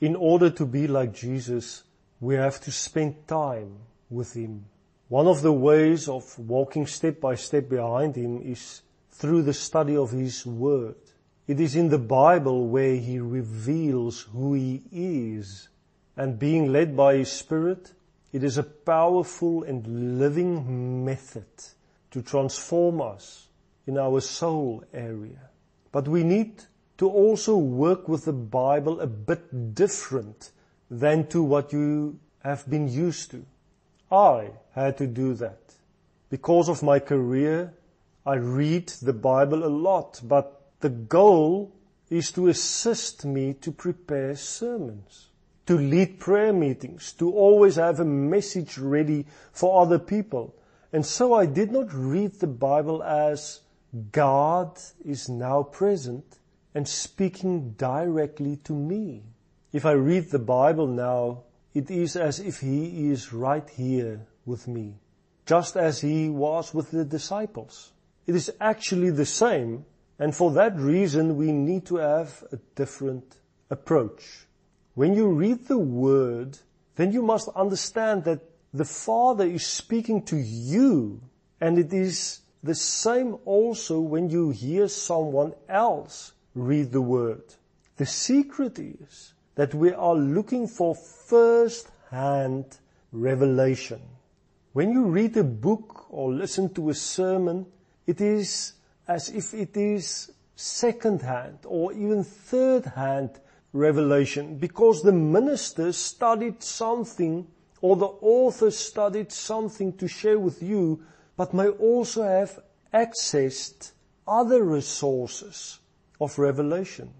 in order to be like Jesus, we have to spend time with Him. One of the ways of walking step by step behind Him is through the study of His Word. It is in the Bible where He reveals who He is. And being led by His Spirit, it is a powerful and living method to transform us in our soul area. But we need to also work with the Bible a bit different than to what you have been used to. I had to do that. Because of my career, I read the Bible a lot, but the goal is to assist me to prepare sermons, to lead prayer meetings, to always have a message ready for other people. And so I did not read the Bible as God is now present and speaking directly to me. If I read the Bible now, it is as if He is right here with me, just as He was with the disciples. It is actually the same, and for that reason we need to have a different approach. When you read the Word, then you must understand that the Father is speaking to you, and it is the same also when you hear someone else read the word. The secret is that we are looking for first hand revelation. When you read a book or listen to a sermon, it is as if it is second hand or even third hand revelation because the minister studied something or the author studied something to share with you but may also have accessed other resources of revelation.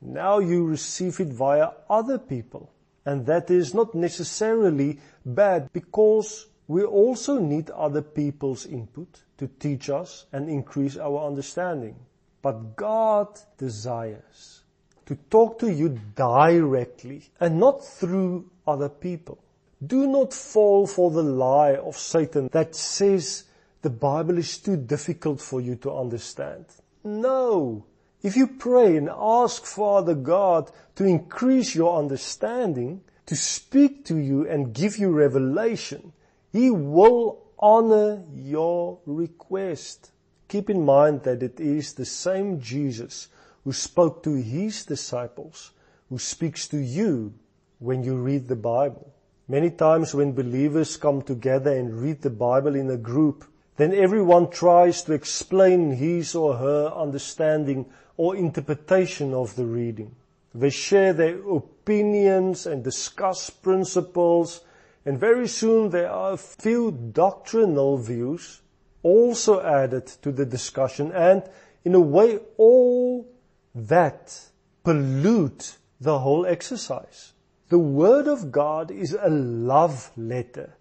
Now you receive it via other people. And that is not necessarily bad because we also need other people's input to teach us and increase our understanding. But God desires to talk to you directly and not through other people. Do not fall for the lie of Satan that says the Bible is too difficult for you to understand. No. If you pray and ask Father God to increase your understanding, to speak to you and give you revelation, He will honor your request. Keep in mind that it is the same Jesus who spoke to His disciples who speaks to you when you read the Bible. Many times when believers come together and read the Bible in a group, then everyone tries to explain his or her understanding or interpretation of the reading. They share their opinions and discuss principles, and very soon there are a few doctrinal views also added to the discussion, and in a way all that pollute the whole exercise. The Word of God is a love letter,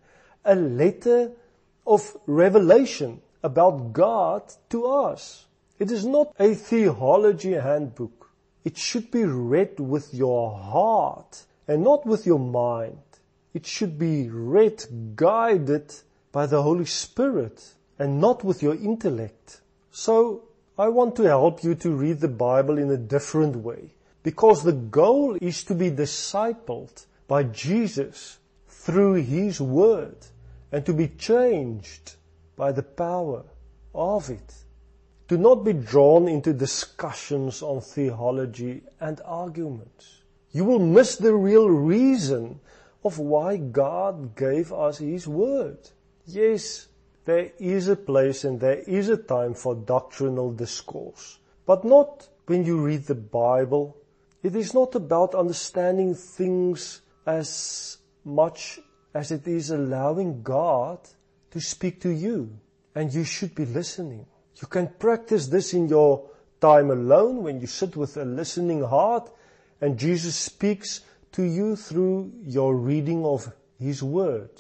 a letter of revelation about God to us. It is not a theology handbook. It should be read with your heart and not with your mind. It should be read guided by the Holy Spirit and not with your intellect. So I want to help you to read the Bible in a different way because the goal is to be discipled by Jesus through His Word and to be changed by the power of it. Do not be drawn into discussions on theology and arguments. You will miss the real reason of why God gave us His Word. Yes, there is a place and there is a time for doctrinal discourse, but not when you read the Bible. It is not about understanding things as much as it is allowing God to speak to you. And you should be listening. You can practice this in your time alone when you sit with a listening heart and Jesus speaks to you through your reading of His Word.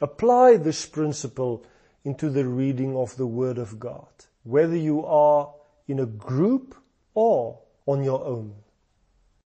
Apply this principle into the reading of the Word of God, whether you are in a group or on your own.